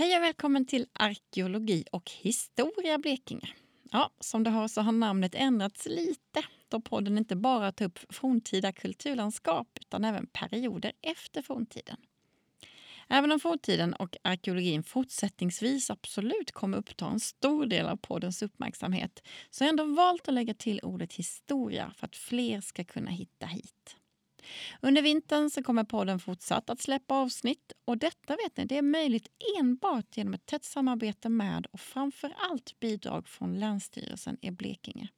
Hej och välkommen till Arkeologi och historia Blekinge. Ja, som du hör så har namnet ändrats lite då podden inte bara tar upp forntida kulturlandskap utan även perioder efter forntiden. Även om forntiden och arkeologin fortsättningsvis absolut kommer uppta en stor del av poddens uppmärksamhet så har jag ändå valt att lägga till ordet historia för att fler ska kunna hitta hit. Under vintern så kommer podden fortsatt att släppa avsnitt och detta vet ni, det är möjligt enbart genom ett tätt samarbete med och framför allt bidrag från Länsstyrelsen i Blekinge.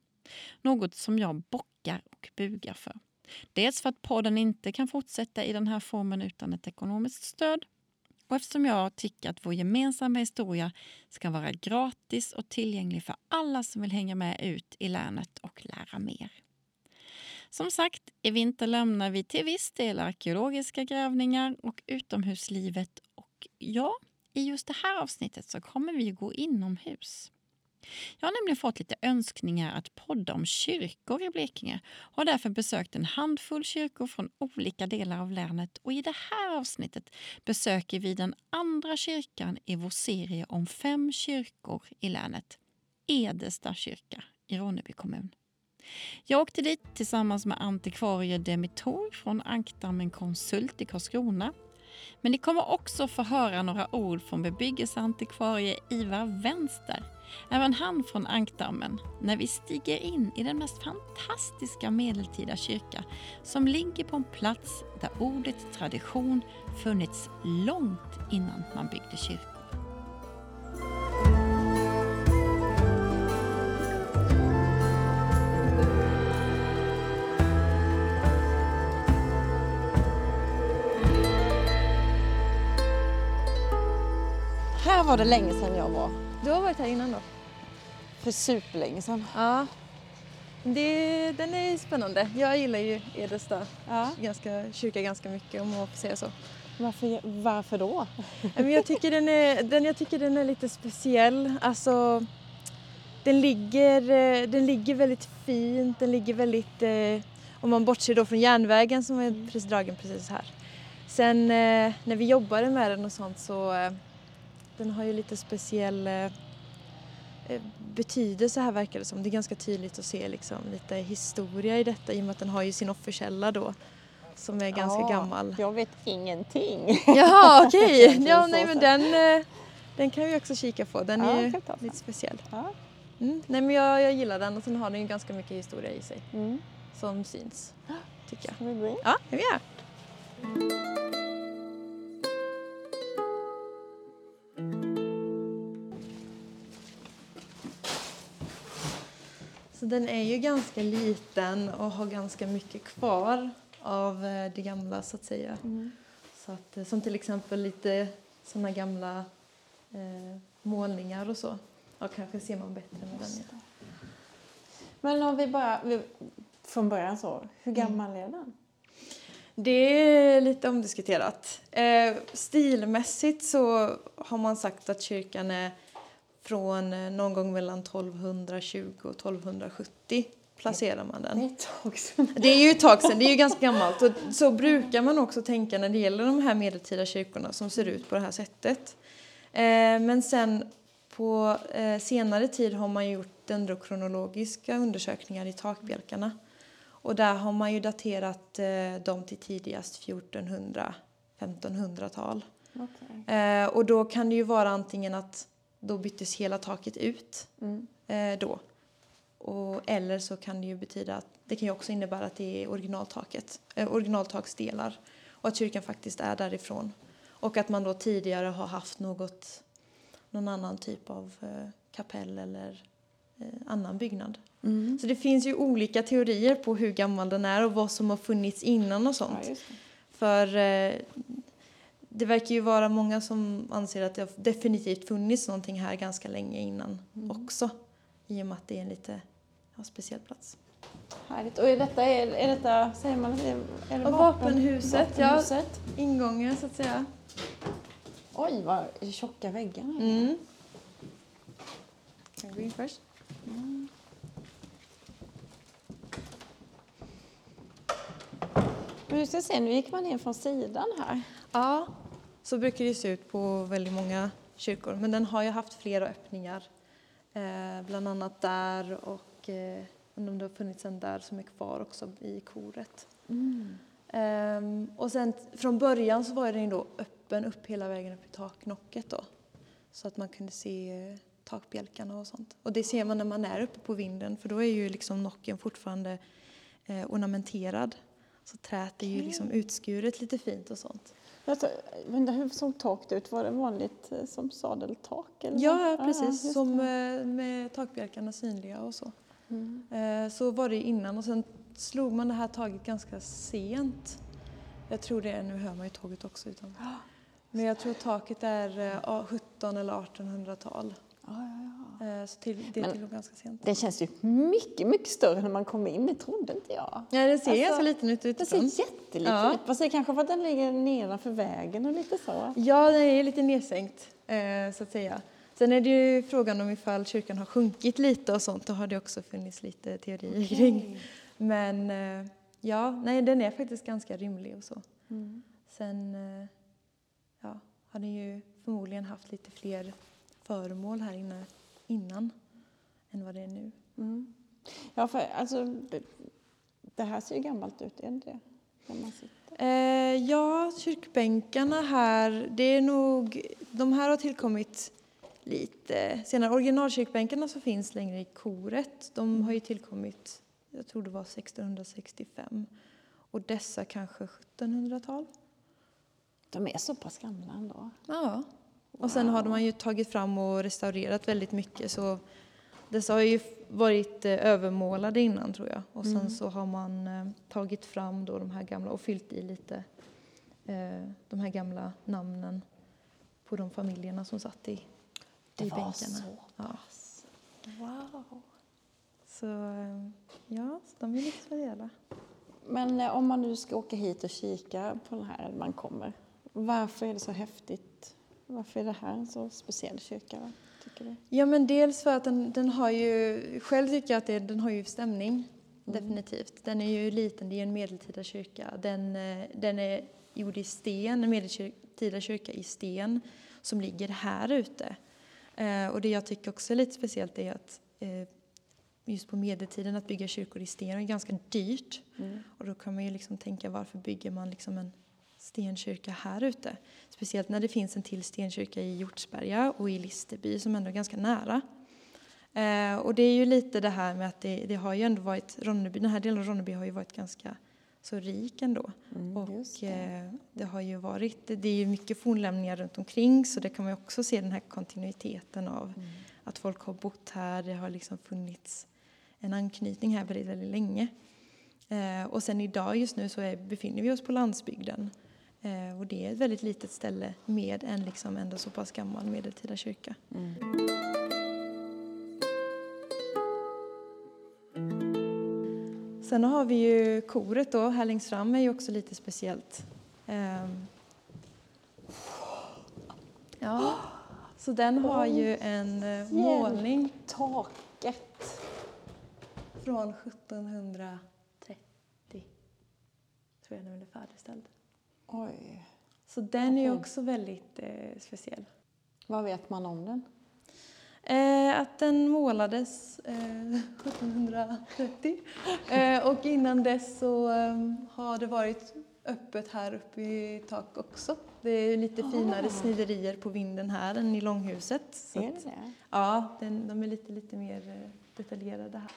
Något som jag bockar och bugar för. Dels för att podden inte kan fortsätta i den här formen utan ett ekonomiskt stöd och eftersom jag tycker att vår gemensamma historia ska vara gratis och tillgänglig för alla som vill hänga med ut i länet och lära mer. Som sagt, i vinter lämnar vi till viss del arkeologiska grävningar och utomhuslivet och ja, i just det här avsnittet så kommer vi gå inomhus. Jag har nämligen fått lite önskningar att podda om kyrkor i Blekinge och har därför besökt en handfull kyrkor från olika delar av länet och i det här avsnittet besöker vi den andra kyrkan i vår serie om fem kyrkor i länet, Edesta kyrka i Ronneby kommun. Jag åkte dit tillsammans med antikvarie Demitor från Ankdammen Konsult i Karlskrona. Men ni kommer också få höra några ord från bebyggelseantikvarie Ivar Vänster, även han från Ankdammen, när vi stiger in i den mest fantastiska medeltida kyrka som ligger på en plats där ordet tradition funnits långt innan man byggde kyrkan. Här var det länge sedan jag var. Du har varit här innan då? För superlänge sedan. Ja. Det, den är spännande. Jag gillar ju Edesta Ja. ganska, kyrka ganska mycket om man får säga så. Varför, varför då? Jag, tycker den är, den, jag tycker den är lite speciell. Alltså, den, ligger, eh, den ligger väldigt fint, den ligger väldigt, eh, om man bortser då från järnvägen som är precis dragen precis här. Sen eh, när vi jobbade med den och sånt så den har ju lite speciell eh, eh, betydelse här verkar det som. Det är ganska tydligt att se liksom lite historia i detta i och med att den har ju sin offerkälla då som är ganska Ja, gammal. Jag vet ingenting. Jaha okej, Egentligen ja nej men den, eh, den kan vi också kika på. Den Ja, är ju lite speciell. Ja. Mm. Nej men jag, jag gillar den och sen har den ju ganska mycket historia i sig Mm. som syns. Tycker jag. Ska vi gå in? Ja, det vill jag. Så den är ju ganska liten och har ganska mycket kvar av eh, det gamla så att säga. Så att, eh, som till exempel lite sådana gamla eh, målningar och så. Ja, kanske ser man bättre med den. Ja. Men om vi bara vi, från början så, hur gammal är den? Det är lite omdiskuterat. Eh, stilmässigt så har man sagt att kyrkan är från eh, någon gång mellan 1220 och 1270 placerar man den. ett tag sedan. Det är ju ett tag sedan, det är ju ganska gammalt. Och så brukar man också tänka när det gäller de här medeltida kyrkorna som ser ut på det här sättet. Eh, men sen på eh, senare tid har man gjort dendrokronologiska undersökningar i takbjälkarna. Och där har man ju daterat dem till tidigast 1400-1500-tal. Okej. Eh, och då kan det ju vara antingen att då byttes hela taket ut Mm. eh, då. Och, eller så kan det ju betyda att det kan ju också innebära att det är originaltaket, eh, originaltaksdelar och att kyrkan faktiskt är därifrån. Och att man då tidigare har haft något, någon annan typ av eh, kapell eller eh, annan byggnad. Mm. Så det finns ju olika teorier på hur gammal den är och vad som har funnits innan och sånt. Ja. För eh, det verkar ju vara många som anser att det har definitivt funnits någonting här ganska länge innan också. I och med att det är en lite ja, speciell plats. Härligt. Och är detta, är, är detta säger man, är, är det Och vapenhuset, ja. vapenhuset? Ingången så att säga. Oj, vad tjocka väggarna är. Mm. Kan jag gå in först? Men du ska se, nu gick man in från sidan här. Ja, Så brukar det se ut på väldigt många kyrkor. Men den har ju haft flera öppningar. Eh, bland annat där och eh, om det har funnits en där som är kvar också i koret. Mm. Ehm, och sen från början så var den då öppen upp hela vägen upp i taknocket då. Så att man kunde se eh, takbjälkarna och sånt. Och det ser man när man är uppe på vinden för då är ju liksom nocken fortfarande eh, ornamenterad. Så träet är ju liksom utskuret lite fint och sånt. Men hur såg taket ut? Var det vanligt eh, som sadeltak? Eller Ja, vad? precis. just som eh, med takbjälkarna synliga och så. Mm. Eh, Så var det innan och sen slog man det här taget ganska sent. Jag tror det är, nu hör man ju tåget också. Utan. Men jag tror taket är eh, a- 17 eller 1800-tal. Ja, ja, ja. Eh, Så till, det Men- tillhör ganska sent. Den känns ju mycket, mycket större när man kommer in. Det trodde inte jag. Ja, den ser Alltså, ganska liten ut Den ser utifrån. jätteliten Ja. ut. Det är kanske för att den ligger nedanför vägen och lite så. Ja, den är lite nedsänkt eh, så att säga. Sen är det ju frågan om ifall kyrkan har sjunkit lite och sånt. Då har det också funnits lite teorier kring. Men eh, ja, nej, den är faktiskt ganska rymlig och så. Mm. Sen ja, har den ju förmodligen haft lite fler föremål här inne innan än vad det är nu. Mm. Ja, för alltså, det- här ser ju gammalt ut, är det det? Eh, ja, kyrkbänkarna här, det är nog, de här har tillkommit lite senare. Originalkyrkbänkarna som finns längre i koret, de har ju tillkommit, jag tror det var 1665. Och dessa kanske 1700-tal. De är så pass gamla ändå. Ja. Och sen har man ju tagit fram och restaurerat väldigt mycket så dessa har ju varit eh, övermålade innan tror jag. Och sen så har man eh, tagit fram då de här gamla och fyllt i lite eh, de här gamla namnen på de familjerna som satt i, Det i var bänkarna. så Ja. pass. Wow. Så ja, så de är lite speciella. Men om man nu ska åka hit och kika på den här, man kommer. Varför är det så häftigt? Varför är det här en så speciell kyrka? Tycker du? Ja men dels för att den, den har ju, själv tycker jag att det, den har ju stämning. Definitivt. Den är ju liten, det är ju en medeltida kyrka. Den, eh, den är gjord i sten, en medeltida kyrka i sten som ligger här ute. Eh, och det jag tycker också är lite speciellt är att eh, just på medeltiden att bygga kyrkor i sten är ganska dyrt. Och då kan man ju liksom tänka varför bygger man liksom en stenkyrka här ute? Speciellt när det finns en till stenkyrka i Hjortsberga och i Listerby som ändå är ganska nära. Eh, och det är ju lite det här med att det, det har ju ändå varit, Ronneby, den här delen av Ronneby har ju varit ganska så rik ändå. Mm, och det. eh, det har ju varit, det är ju mycket fornlämningar runt omkring så det kan man ju också se den här kontinuiteten av Mm. att folk har bott här, det har liksom funnits en anknytning här väldigt, väldigt länge. Eh, och sen idag just nu så är, befinner vi oss på landsbygden. Eh, och det är ett väldigt litet ställe med en liksom ändå så pass gammal medeltida kyrka. Mm. Sen har vi ju koret då, här längst fram är ju också lite speciellt. Ehm. Ja, så den har ju en eh, målning Taket. från 1730. Tror jag den är färdigställd. Oj. Så den är också väldigt eh, speciell. Vad vet man om den? Eh, att den målades eh, 1730 eh, och innan dess så eh, har det varit öppet här uppe i tak också. Det är lite finare sniderier på vinden här än i långhuset. Så Är att- det det? Ja, den, de är lite, lite mer eh, detaljerade här.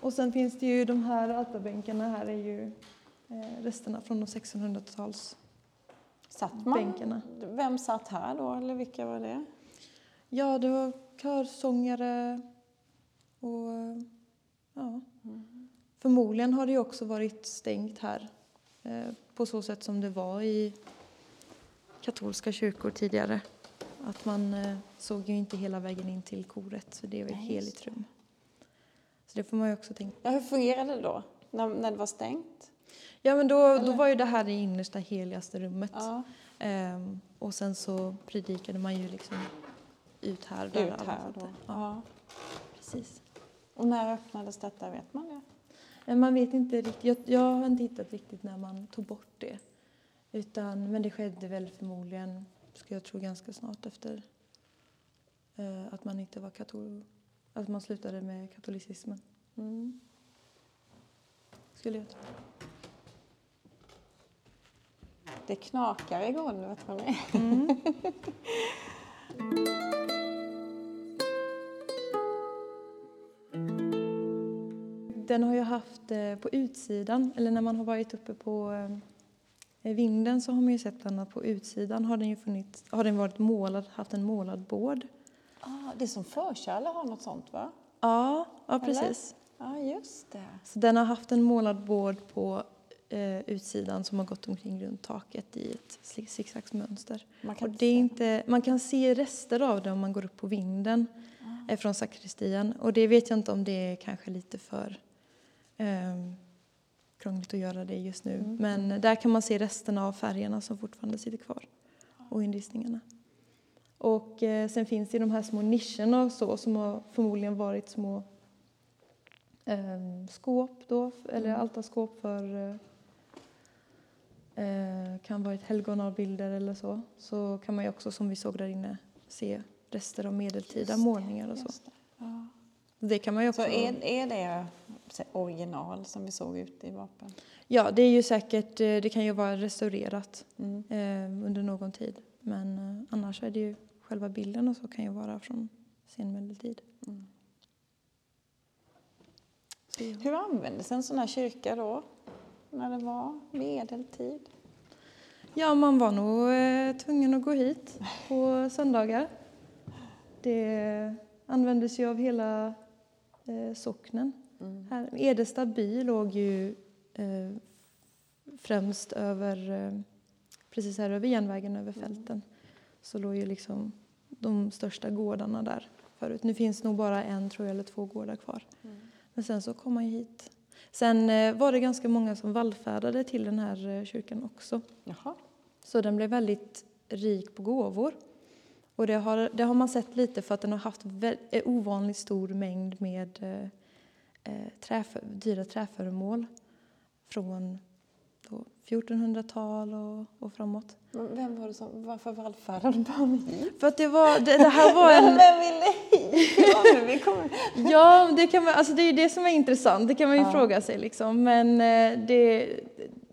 Och sen finns det ju de här altarbänkarna här är ju resterna från de 1600-tals. Satt man? Bänkarna. Vem satt här då, eller vilka var det? Ja, det var körsångare och eh, ja. Förmodligen har det också varit stängt här eh, på så sätt som det var i katolska kyrkor tidigare. Att man eh, såg ju inte hela vägen in till koret, så det var ett heligt rum. Så det får man ju också tänka Ja, hur fungerade det då, när, när det var stängt? Ja, men då, då var ju det här det innersta heligaste rummet. Ja, Ehm, och sen så predikade man ju liksom ut här där. ut här då. Ja. Precis. Och när öppnades detta, vet man det? Men man vet inte riktigt, jag, jag har inte hittat riktigt när man tog bort det. Utan, men det skedde väl förmodligen, ska jag tro, ganska snart efter eh, att man inte var katol... Att man slutade med katolicismen. Mm. Skulle jag tro. Det knakar i golvet hörni. Mm. Den har jag haft eh, på utsidan, eller när man har varit uppe på eh, vinden så har man ju sett den att på utsidan har den ju funnits, har den varit målad, haft en målad bård. Ah, det är som förkärle har något sånt va? Ja, ja Eller? precis. Ja, just det. Så den har haft en målad bård på eh, utsidan som har gått omkring runt taket i ett zig- zigzagsmönster. Man Och kan det är inte, man kan se rester av det om man går upp på vinden Ah. eh, från sakristian. Och det vet jag inte om det är kanske lite för eh, krångligt att göra det just nu. Mm. Men där kan man se resterna av färgerna som fortfarande sitter kvar. Och inristningarna. Och eh, sen finns det de här små nischerna och så som har förmodligen varit små eh, skåp då, eller Mm. altarskåp för eh, eh, kan vara ett helgonavbilder eller så. Så kan man ju också som vi såg där inne se rester av medeltida det, målningar och så. Det. Ja. Det kan man ju också... Så är, är det original som vi såg ute i vapen? Ja, det är ju säkert, eh, det kan ju vara restaurerat Mm. eh, under någon tid. Men eh, annars är det ju själva bilden och så kan ju vara från senmedeltid. Mm. Så, ja. Hur användes en sån här kyrka då? När det var medeltid? Ja, man var nog eh, tvungen att gå hit på söndagar. Det användes ju av hela eh, socknen. Mm. Här, Edesta by låg ju eh, främst över, eh, precis här över järnvägen, över fälten. Så låg ju liksom de största gårdarna där förut. Nu finns nog bara en, tror jag, eller två gårdar kvar. Mm. Men sen så kom man hit. Sen eh, var det ganska många som vallfärdade till den här eh, kyrkan också. Jaha. Så den blev väldigt rik på gåvor. Och det har, det har man sett lite för att den har haft vä- eh, ovanligt stor mängd med eh, eh, träfö, dyra träföremål från 1400-tal och, och framåt. Men vem var det som, varför vallfärdade man hit? För att det var, det, det här var en... vem ville hit? Ja, det, kan man, alltså det är det som är intressant, det kan man ju Ja. fråga sig liksom. Men eh, det,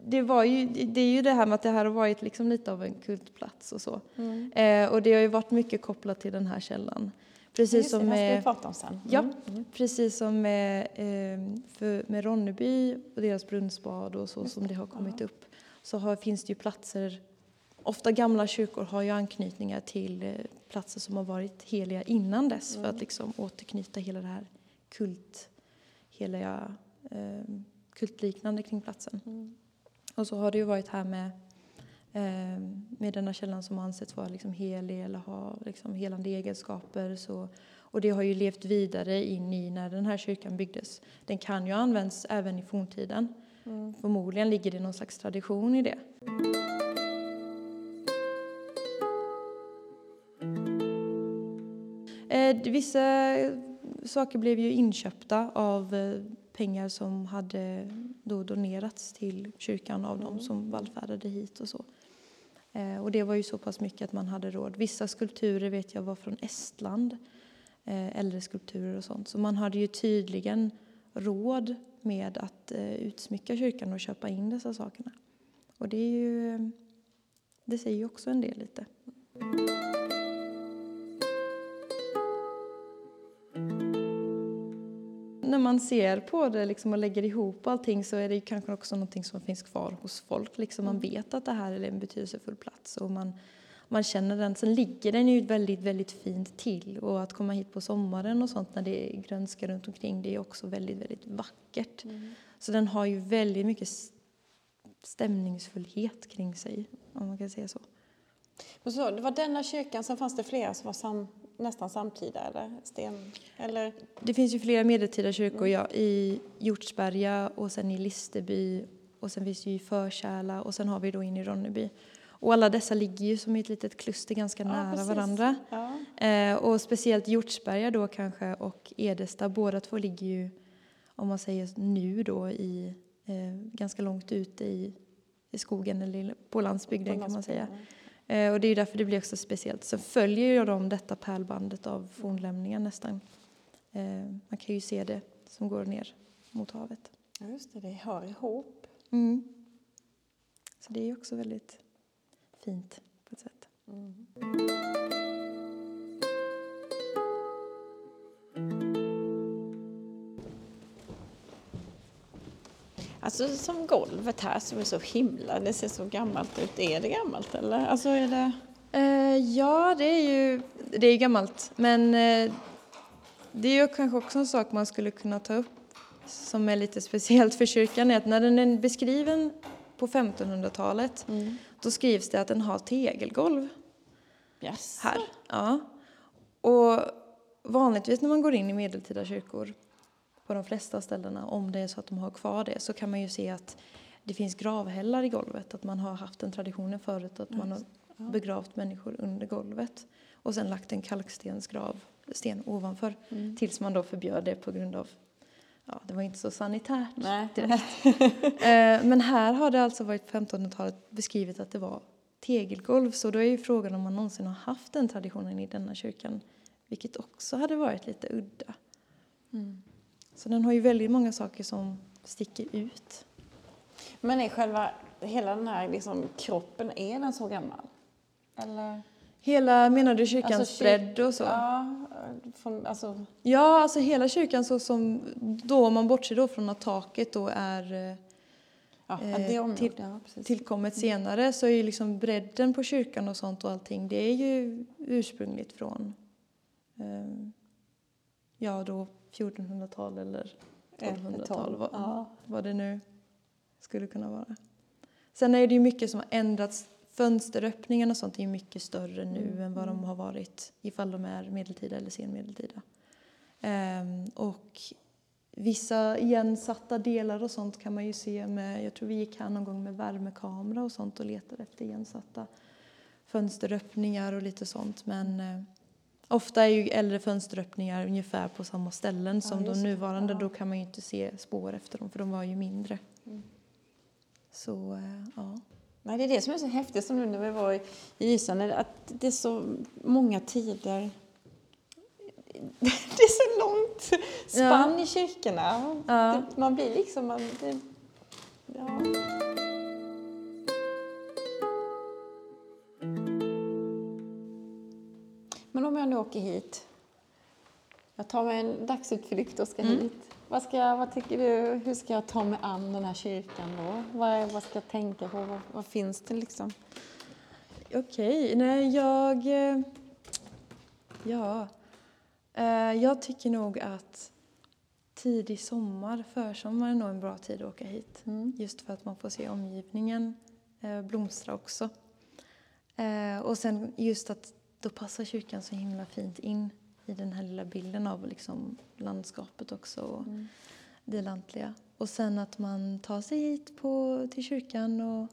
det, var ju, det är ju det här med att det här har varit liksom lite av en kultplats och så. Mm. Eh, och det har ju varit mycket kopplat till den här källan. Precis Just det, som ska prata om sen. Ja. Mm. Mm. precis som med, eh, för, med Ronneby och deras brunnsbad och så Just som det, det har kommit ja. upp så har, finns det ju platser, ofta gamla kyrkor har ju anknytningar till eh, platser som har varit heliga innan dess för Mm. att liksom återknyta hela det här kult, hela eh, kultliknande kring platsen. Mm. Och så har det ju varit här med, med denna källan som ansetts vara liksom helig eller ha liksom helande egenskaper. Så, och det har ju levt vidare in i när den här kyrkan byggdes. Den kan ju ha använts även i forntiden. Mm. Förmodligen ligger det någon slags tradition i det. Eh, vissa saker blev ju inköpta av eh, pengar som hade då donerats till kyrkan av de som vallfärdade hit och så. Eh, och det var ju så pass mycket att man hade råd. Vissa skulpturer vet jag var från Estland, eh, äldre skulpturer och sånt. Så man hade ju tydligen råd med att eh, utsmycka kyrkan och köpa in dessa sakerna. Och det är ju, eh, det säger ju också en del lite. När man ser på det liksom och lägger ihop allting så är det ju kanske också någonting som finns kvar hos folk. Liksom man vet att det här är en betydelsefull plats och man, man känner den. Sen ligger den ju väldigt, väldigt fint till och att komma hit på sommaren och sånt när det är grönska runt omkring det är också väldigt, väldigt vackert. Så den har ju väldigt mycket stämningsfullhet kring sig, om man kan säga så. Och så, det var denna kyrkan, sen fanns det flera som var sam, nästan samtida eller? Sten, eller? Det finns ju flera medeltida kyrkor ja, i Hjortsberga och sen i Listerby och sen finns det ju i Förkärla och sen har vi då in i Ronneby. Och alla dessa ligger ju som ett litet kluster ganska Ja, nära precis. varandra. Ja. Eh, och speciellt Hjortsberga då kanske och Edesta, båda två ligger ju, om man säger nu då, i, eh, ganska långt ute i i skogen eller på landsbygden kan man säga. Eh, och det är därför det blir också speciellt. Så följer ju de detta pärlbandet av fornlämningar nästan. Eh, man kan ju se det som går ner mot havet. Ja, just det, det hör ihop. Mm. Så det är också väldigt fint på ett sätt. Mm. Alltså som golvet här som är så himla, det ser så gammalt ut. Är det gammalt eller? Alltså är det... Eh, ja, det är ju det är gammalt. Men eh, det är ju kanske också en sak man skulle kunna ta upp som är lite speciellt för kyrkan är att när den är beskriven på 1500-talet Mm. då skrivs det att den har tegelgolv Yes. här. Ja. Och vanligtvis när man går in i medeltida kyrkor på de flesta ställena, om det är så att de har kvar det, så kan man ju se att det finns gravhällar i golvet. Att man har haft den traditionen förut att man har begravt människor under golvet och sen lagt en kalkstensgrav sten ovanför Mm. tills man då förbjöd det på grund av Ja, det var inte så sanitärt Nej. direkt. Eh, Men här har det alltså varit på 1500-talet beskrivet att det var tegelgolv. Så då är ju frågan om man någonsin har haft den traditionen i denna kyrkan. Vilket också hade varit lite udda. Mm. Så den har ju väldigt många saker som sticker ut. Men är själva, hela den här liksom, kroppen, är den så gammal? Eller? Hela, menar du kyrkans Alltså, bredd och så? Ja, från, alltså, Ja, alltså hela kyrkan så som då, om man bortser då från att taket då är ja, Eh, till- ja, tillkommet senare så är ju liksom bredden på kyrkan och sånt och allting det är ju ursprungligt från eh, ja då 1400-tal eller 1200-tal vad, Ja. vad det nu skulle kunna vara. Sen är det ju mycket som har ändrats. Fönsteröppningarna och sånt är ju mycket större nu Mm, än vad de har varit ifall de är medeltida eller senmedeltida. Ehm, och vissa igensatta delar och sånt kan man ju se med, jag tror vi gick här någon gång med värmekamera och sånt och letade efter igensatta fönsteröppningar och lite sånt. Men eh, ofta är ju äldre fönsteröppningar ungefär på samma ställen som just de nuvarande. Ja. Då kan man ju inte se spår efter dem för de var ju mindre. Mm. Så eh, ja. Nej, det är det som är så häftigt som nu när vi var i Ysarn, att det är så många tider. Det är så långt spann i kyrkorna. Ja. Det, man blir liksom... Man, det, ja. Åker hit, jag tar mig en dagsutflykt och ska Mm. hit. Vad, ska, jag- vad tycker du, hur ska jag ta mig an den här kyrkan då? Vad, vad ska jag tänka på? Vad, vad finns det liksom? Okej, nej jag... eh, Ja. Eh, Jag tycker nog att tidig sommar, försommar är nog en bra tid att åka hit. Mm. Just för att man får se omgivningen eh, blomstra också. Och sen just att då passar kyrkan så himla fint in i den här lilla bilden av liksom landskapet också och Mm. det lantliga. Och sen att man tar sig hit på, till kyrkan och,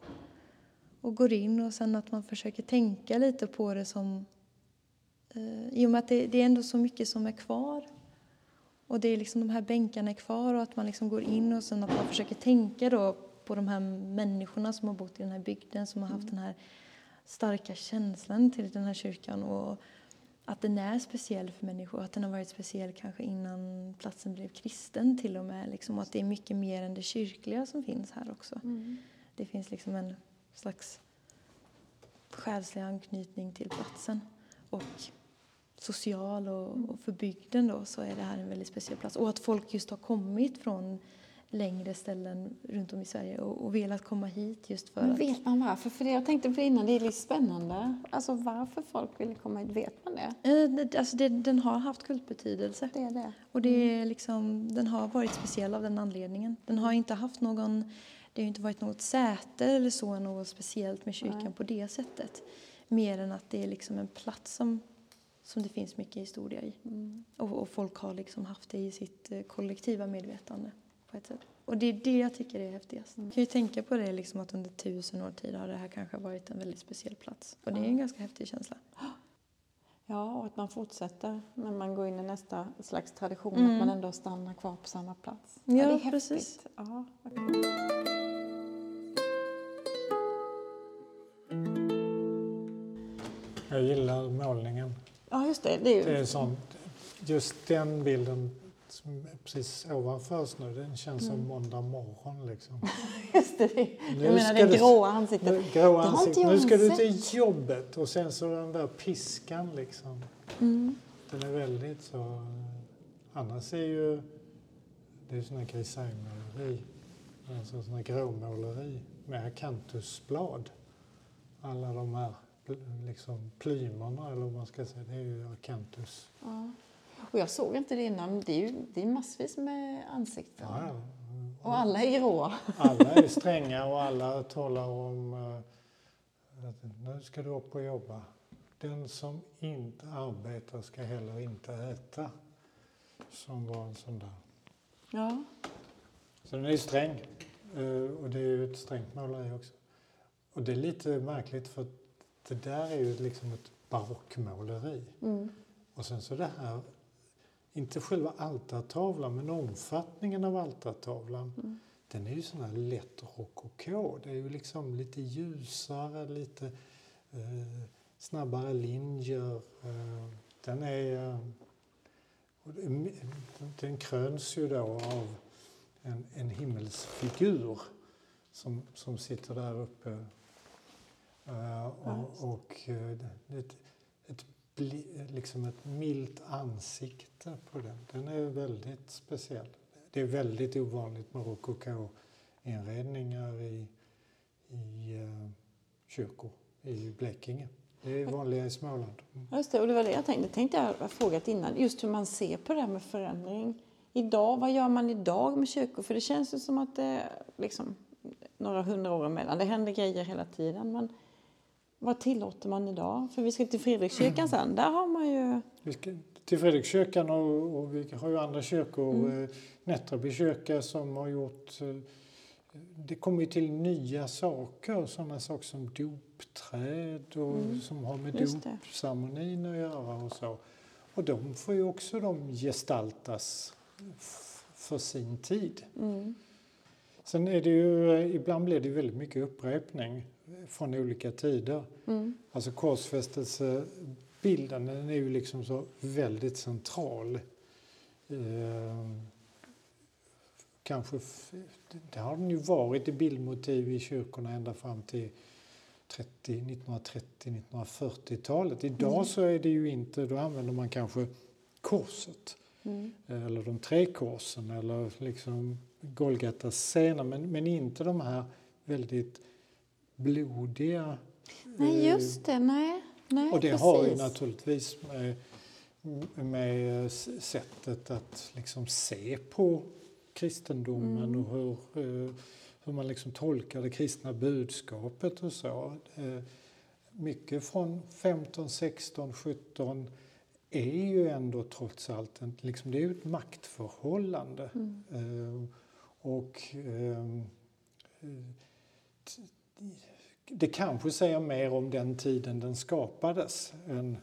och går in och sen att man försöker tänka lite på det som eh, i och med att det, det är ändå så mycket som är kvar. Och det är liksom de här bänkarna är kvar och att man liksom går in och sen att man försöker tänka då på de här människorna som har bott i den här bygden som har haft den här starka känslan till den här kyrkan och att den är speciell för människor, att den har varit speciell kanske innan platsen blev kristen till och med. Liksom, och att det är mycket mer än det kyrkliga som finns här också. Mm. Det finns liksom en slags själslig anknytning till platsen. Och social och, och för bygden då så är det här en väldigt speciell plats. Och att folk just har kommit från längre ställen runt om i Sverige och, och velat komma hit just för Men att... vet man varför? För det jag tänkte på innan, det är lite spännande. Alltså varför folk vill komma hit, vet man det? Eh, det- Alltså det, den har haft kultbetydelse. Det är det. Och det är liksom, den har varit speciell av den anledningen. Den har inte haft någon, det har inte varit något säte eller så, något speciellt med kyrkan Nej. på det sättet. Mer än att det är liksom en plats som, som det finns mycket historia i. Mm. Och, och folk har liksom haft det i sitt eh, kollektiva medvetande på ett sätt. Och det är det jag tycker är häftigast. Jag kan ju tänka på det liksom att under tusen år tid har det här kanske varit en väldigt speciell plats. Och det är en ganska häftig känsla. Ja, och att man fortsätter när man går in i nästa slags tradition, mm. att man ändå stannar kvar på samma plats. Ja, ja det är precis. häftigt. Ja. Jag gillar målningen. Ja, just det. Det är, ju... det är sånt. Just den bilden precis ovanför oss nu, den känns som måndag morgon. Liksom. just det. Jag Nu menar ska det gråa ansiktet. Nu, grå Det har inte ansikte. jag nu ska du till jobbet och sen så den där piskan liksom. Mm. Den är väldigt så... Annars är ju... Det är sån här grisaillmåleri. Alltså sån här gråmåleri med akantusblad. Alla de här liksom plymerna eller vad man ska säga, det är ju akantus. Ja. Och jag såg inte det innan. Det är ju det är massvis med ansikten. Ja, ja. Och alla är gråa. Alla är stränga och alla talar om eh, att nu ska du upp och jobba. Den som inte arbetar ska heller inte äta. Som var en sån där. Ja. Så den är sträng. eh, Och det är ju ett strängt måleri också. Och det är lite märkligt för det där är ju liksom ett barockmåleri. Mm. Och sen så det här, inte själva altartavlan men omfattningen av altartavlan. Mm. Den är ju sån här lätt rokoko. Det är ju liksom lite ljusare, lite eh, snabbare linjer. Eh, den är... Eh, mi- den kröns ju då av en, en himmelsfigur som, som sitter där uppe. Eh, och och eh, det- ett, ett, liksom ett milt ansikte på den. Den är väldigt speciell. Det är väldigt ovanligt med rokoko-inredningar i, i uh, kyrkor i Blekinge. Det är vanliga i Småland. Mm. Just det, och det var det jag tänkte. Tänkte jag frågat innan. Just hur man ser på det här med förändring. Idag, vad gör man idag med kyrkor? För det känns ju som att det är liksom några hundra år emellan. Det händer grejer hela tiden. Men vad tillåter man idag? För vi ska till Fredrikskyrkan sen. Där har man ju... Vi ska till Fredrikskyrkan och, och vi har ju andra kyrkor. Mm. Eh, Nättraby kyrka som har gjort... eh, Det kommer ju till nya saker, sådana saker som dopträd och Mm. som har med dopceremonin att göra och så. Och de får ju också de gestaltas för sin tid. Mm. Sen är det ju, eh, ibland blir det väldigt mycket upprepning från olika tider. Mm. Alltså korsfästelsebilden den är ju liksom så väldigt central. Eh, kanske, det har den ju varit i bildmotiv i kyrkorna ända fram till 30, 1930-1940-talet. Idag Mm. så är det ju inte, då använder man kanske korset Mm. eller de tre korsen eller liksom Golgatas scener men, men inte de här väldigt blodiga Nej, eh, just det. Nej, nej och det precis. har ju naturligtvis med, med sättet att liksom se på kristendomen Mm. och hur, eh, hur man liksom tolkar det kristna budskapet och så. Eh, Mycket från 15, 16, 17 är ju ändå trots allt en, liksom, det är ju ett maktförhållande. Mm. Och ehm, eh, t- det kanske säger mer om den tiden den skapades än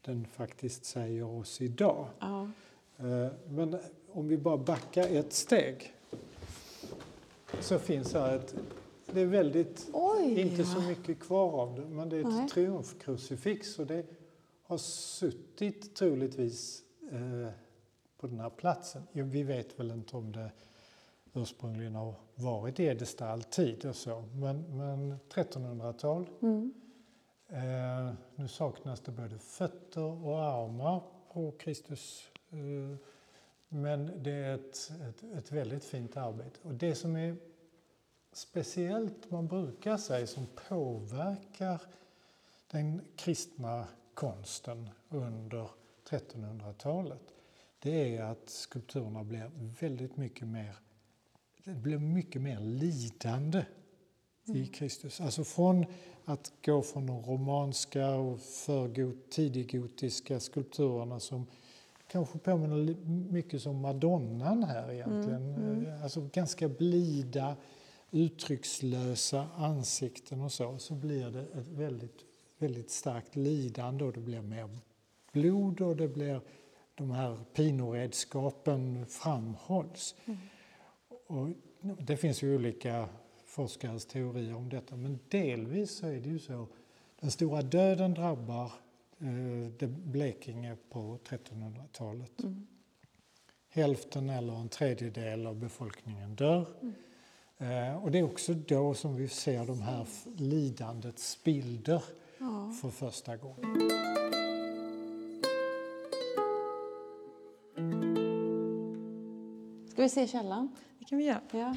den faktiskt säger oss idag. Ja. Eh, Men om vi bara backar ett steg så finns här ett, det är väldigt, Oj! inte så mycket kvar av det, men det är ett Nej. triumfkrucifix och det har suttit troligtvis eh, på den här platsen. Jo, Vi vet väl inte om det ursprungligen har varit Edesta alltid och så, men, men 1300-tal. Mm. Eh, nu saknas det både fötter och armar på Kristus. Eh, men det är ett, ett, ett väldigt fint arbete. Och det som är speciellt, man brukar säga, som påverkar den kristna konsten under 1300-talet, det är att skulpturerna blir väldigt mycket mer, det blir mycket mer lidande i Kristus. Alltså från att gå från de romanska och förgot, tidiggotiska skulpturerna som kanske påminner mycket som Madonnan här egentligen. Eh, Alltså ganska blida, uttryckslösa ansikten och så. Så blir det ett väldigt, väldigt starkt lidande och det blir mer blod och det blir de här pinoredskapen framhålls. Och det finns ju olika forskares teorier om detta men delvis så är det ju så den stora döden drabbar eh, Blekinge på 1300-talet. Mm. Hälften eller en tredjedel av befolkningen dör. Mm. och det är också då som vi ser de här lidandets bilder ja. för första gången. Vi se källan? Det kan vi göra. Ja.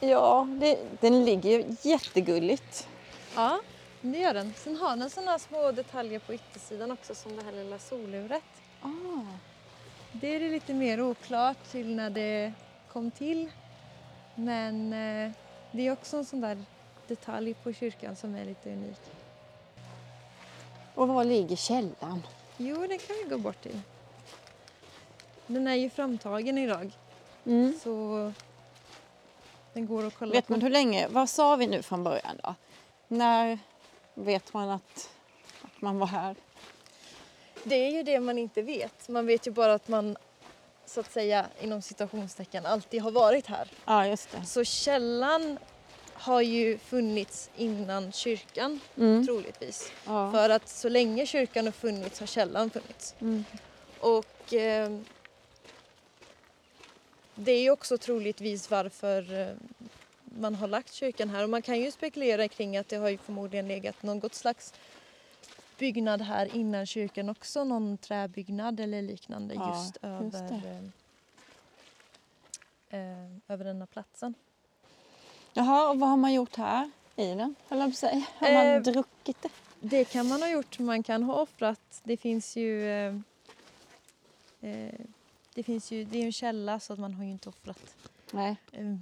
Ja, det, den ligger ju jättegulligt. Ja, det gör den. Sen har den sådana små detaljer på yttersidan också som det här lilla soluret. Ah. Det är det lite mer oklart till när det kom till. Men eh, det är också en sån där detalj på kyrkan som är lite unik. Och var ligger källan? Jo, den kan vi gå bort till. Den är ju framtagen idag. Mm. Så den går att kolla Vet på. man hur länge, vad sa vi nu från början då? När vet man att, att man var här? Det är ju det man inte vet. Man vet ju bara att man så att säga inom citationstecken alltid har varit här. Ja, just det. Så källan har ju funnits innan kyrkan Mm. troligtvis. Ja. För att så länge kyrkan har funnits har källan funnits. Mm. Och eh, det är ju också troligtvis varför eh, man har lagt kyrkan här. Och man kan ju spekulera kring att det har ju förmodligen legat något slags byggnad här innan kyrkan också. Någon träbyggnad eller liknande Ja, just, över, eh, eh, över denna platsen. Jaha, och vad har man gjort här i den? Höll jag på att säga. Har man Eh, druckit det? Det kan man ha gjort. Man kan ha offrat. Det finns ju... Eh, eh, det, finns ju det är ju en källa så att man har ju inte offrat Nej. eh,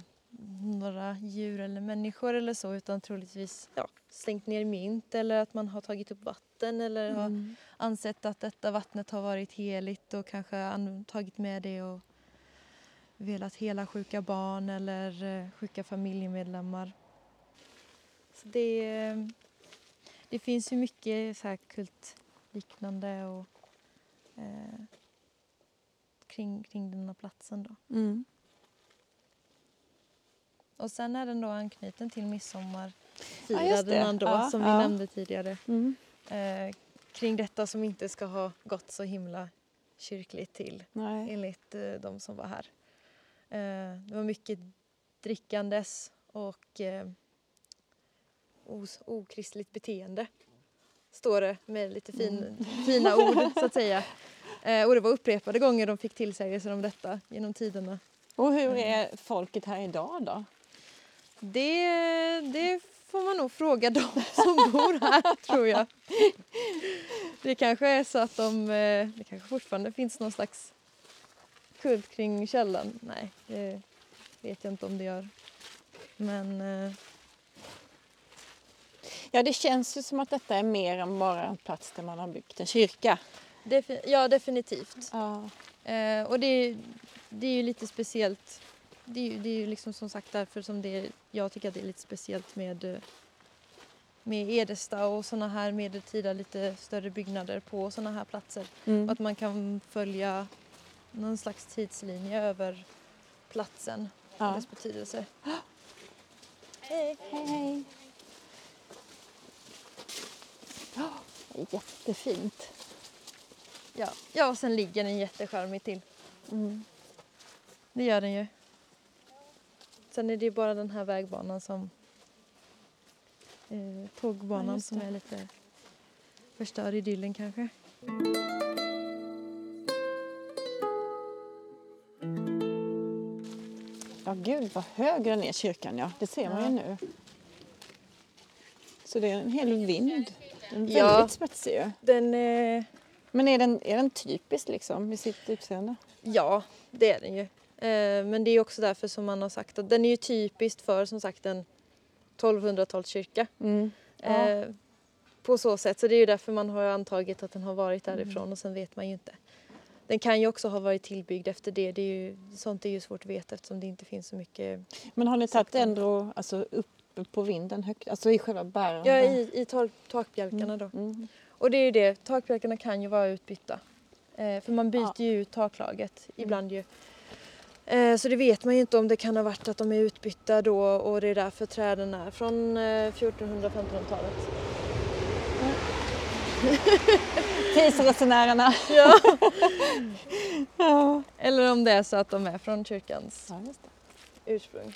några djur eller människor eller så utan troligtvis ja, slängt ner mynt eller att man har tagit upp vatten eller har Mm. ansett att detta vattnet har varit heligt och kanske an- tagit med det och velat hela sjuka barn eller eh, sjuka familjemedlemmar. Så det, eh, det finns ju mycket så här kultliknande och eh, kring, kring den här platsen då. Mm. Och sen är den då anknuten till Ja, just midsommarfirandena det. då Ja, som vi ja. nämnde tidigare. Mm. Eh, kring detta som inte ska ha gått så himla kyrkligt till Nej. enligt eh, de som var här. Eh, det var mycket drickandes och eh, os- okristligt beteende. Står det med lite fin, fina ord så att säga. Eh, och det var upprepade gånger de fick tillsägelser om detta genom tiderna. Och hur är folket här idag då? Det, det får man nog fråga de som bor här tror jag. Det kanske är så att de, eh, det kanske fortfarande finns någon slags kult kring källan. Nej, det vet jag inte om det gör. Men eh, Ja, det känns ju som att detta är mer än bara en plats där man har byggt en kyrka. defi- ja, definitivt. Ja. Eh, och det, är- det är ju lite speciellt. Det är ju, det är ju liksom som sagt därför som det är, jag tycker att det är lite speciellt med, eh, med Edesta och såna här medeltida lite större byggnader på såna här platser. Mm. Att man kan följa någon slags tidslinje över platsen och Ja. dess betydelse. Hej! Hej, hej. Jättefint. Ja. ja, och sen ligger den jättecharmigt till. Mm. Det gör den ju. Sen är det ju bara den här vägbanan som... Eh, tågbanan Ja, som är lite förstör idyllen kanske. Gud vad hög den är kyrkan, ja. Det ser man ju Ja. nu. Så det är en hel vind. Den är Ja. väldigt spetsig ju. Den, eh, Men är den, är den typisk liksom i sitt utseende? ja, det är den ju. Eh, men det är också därför som man har sagt att den är ju typiskt för som sagt en 1200-talskyrka. Mm. Ja. Eh, på så sätt. Så det är ju därför man har antagit att den har varit Mm. därifrån och sen vet man ju inte. Den kan ju också ha varit tillbyggd efter det. det är ju, sånt är ju svårt att veta eftersom det inte finns så mycket Men har ni tagit ändå alltså, uppe på vinden högt? Alltså i själva bären? Ja, i, i tak, takbjälkarna då. Mm. Och det är ju det, takbjälkarna kan ju vara utbytta. Eh, för man byter Ja. ju ut taklaget ibland ju. Eh, så det vet man ju inte om det kan ha varit att de är utbytta då och det är därför träden är från eh, 1400-1500-talet. Tidsresenärerna. Ja. ja. Eller om det är så att de är från kyrkans ja, ursprung.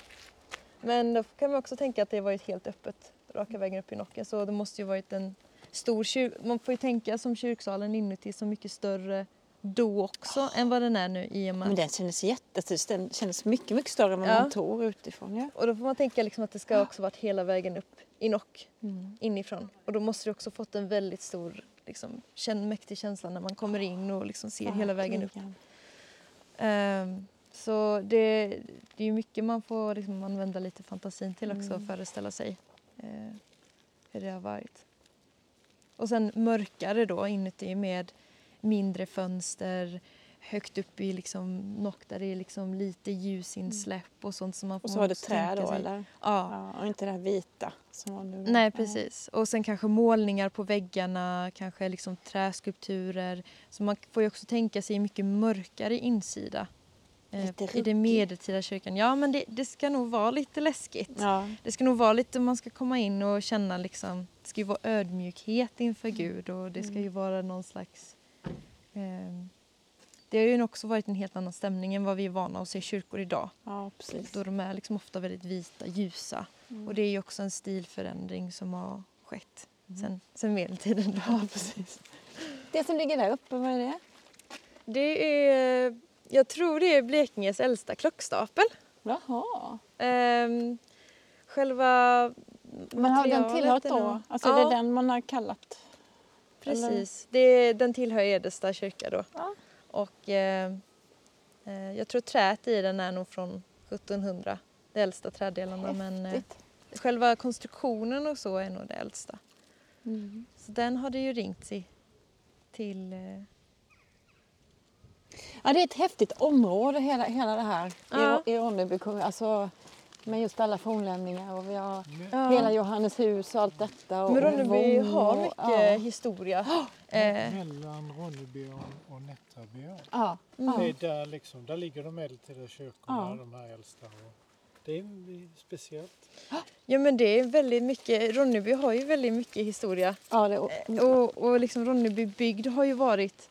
Men då kan man också tänka att det varit helt öppet raka vägen upp i Nocken så det måste ju varit en stor kyrka. Man får ju tänka som kyrksalen inuti så mycket större då också än vad den är nu i och med Men den kändes jättestor. Den kändes mycket, mycket större än vad Ja. man tror utifrån. Ja. Och då får man tänka liksom att det ska också varit hela vägen upp i Nock Mm. inifrån. Och då måste det också fått en väldigt stor, liksom, känn, mäktig känsla när man kommer in och liksom ser hela vägen upp. Ehm, så det, det är mycket man får liksom använda lite fantasin till också Mm. föreställa sig eh, hur det har varit. Och sen mörkare då inuti med mindre fönster, högt upp i liksom nock där det är liksom lite ljusinsläpp och sånt som man Mm. Och får så det också trä då sig. eller? Ja. Ja, och inte det här vita som var nu. Nej precis. Och sen kanske målningar på väggarna, kanske liksom träskulpturer. Så man får ju också tänka sig mycket mörkare insida. eh, Lite I den medeltida kyrkan. Ja men det, det ska nog vara lite läskigt. Ja. Det ska nog vara lite, man ska komma in och känna liksom, det ska ju vara ödmjukhet inför Mm. Gud och det ska ju vara någon slags ehm, det har ju också varit en helt annan stämning än vad vi är vana att se i kyrkor idag. ja, precis. Då de är liksom ofta väldigt vita, ljusa. Mm. Och det är ju också en stilförändring som har skett Mm. sen, sen medeltiden. Ja, precis. Det som ligger där uppe, vad är det? Det är, jag tror det är Blekinges äldsta klockstapel. Jaha. Ehm, själva Men har den tillhört då? Alltså ja, det är den man har kallat? precis. Det, den tillhör Edesta kyrka då. Ja. Och eh, eh, jag tror träet i den är nog från 1700. De äldsta träddelarna. Men eh, Häftigt. själva konstruktionen och så är nog det äldsta. Mm. Så den har det ju ringt sig till. Eh, Ja, det är ett häftigt område hela, hela det här Ja. i, i Ronneby kommun. Alltså, med just alla fornlämningar och vi har ja. hela Johanneshus och allt detta. Och, Men och Ronneby Vång har och- mycket Ja. historia. Eh, Mellan Ronnebyon och Nättrabyon. Ja. Mm. Det är där, liksom, där ligger de medeltida kyrkorna, Ja. de här äldsta. Och det är speciellt. ja men det är väldigt mycket, Ronneby har ju väldigt mycket historia. Ja, det, och, Och, och liksom Ronneby bygd har ju varit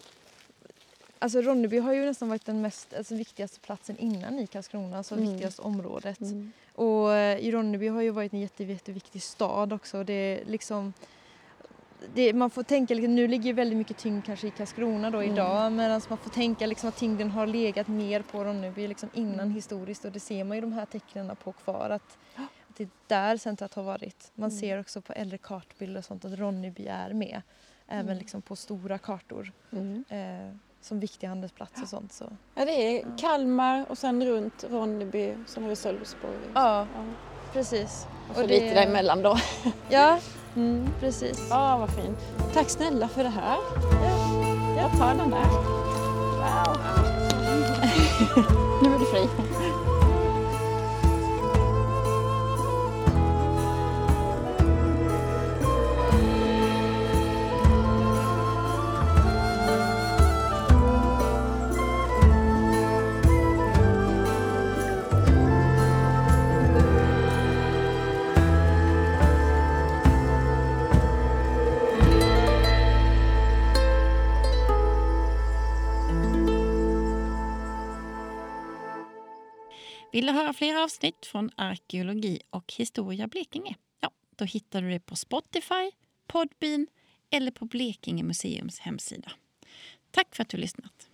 Alltså Ronneby har ju nästan varit den mest, alltså viktigaste platsen innan i Karlskrona, alltså Mm. viktigaste området. mm. Och eh, i Ronneby har ju varit en jätte, jätteviktig stad också. Det är liksom, det, man får tänka, liksom, nu ligger väldigt mycket tyngd kanske i Karlskrona då Mm. idag medan man får tänka liksom, att tyngden har legat mer på Ronneby liksom, innan Mm. historiskt och det ser man ju de här tecknen på kvar att, att det är där centret har varit. Man Mm. ser också på äldre kartbilder och sånt att Ronneby är med. Även Mm. liksom på stora kartor Mm. eh, som viktig handelsplats och sånt. Så. Ja, det är Kalmar och sen runt Ronneby, sen har vi Sölvesborg. Ja, Ja. precis. Och Och lite det- däremellan då. Ja, Mm. precis. Ja, vad fint. Tack snälla för det här. Ja. Jag tar den där. Wow. nu är du fri. Vill du höra fler avsnitt från arkeologi och historia Blekinge? Ja, då hittar du det på Spotify, Podbean eller på Blekinge museums hemsida. Tack för att du lyssnat.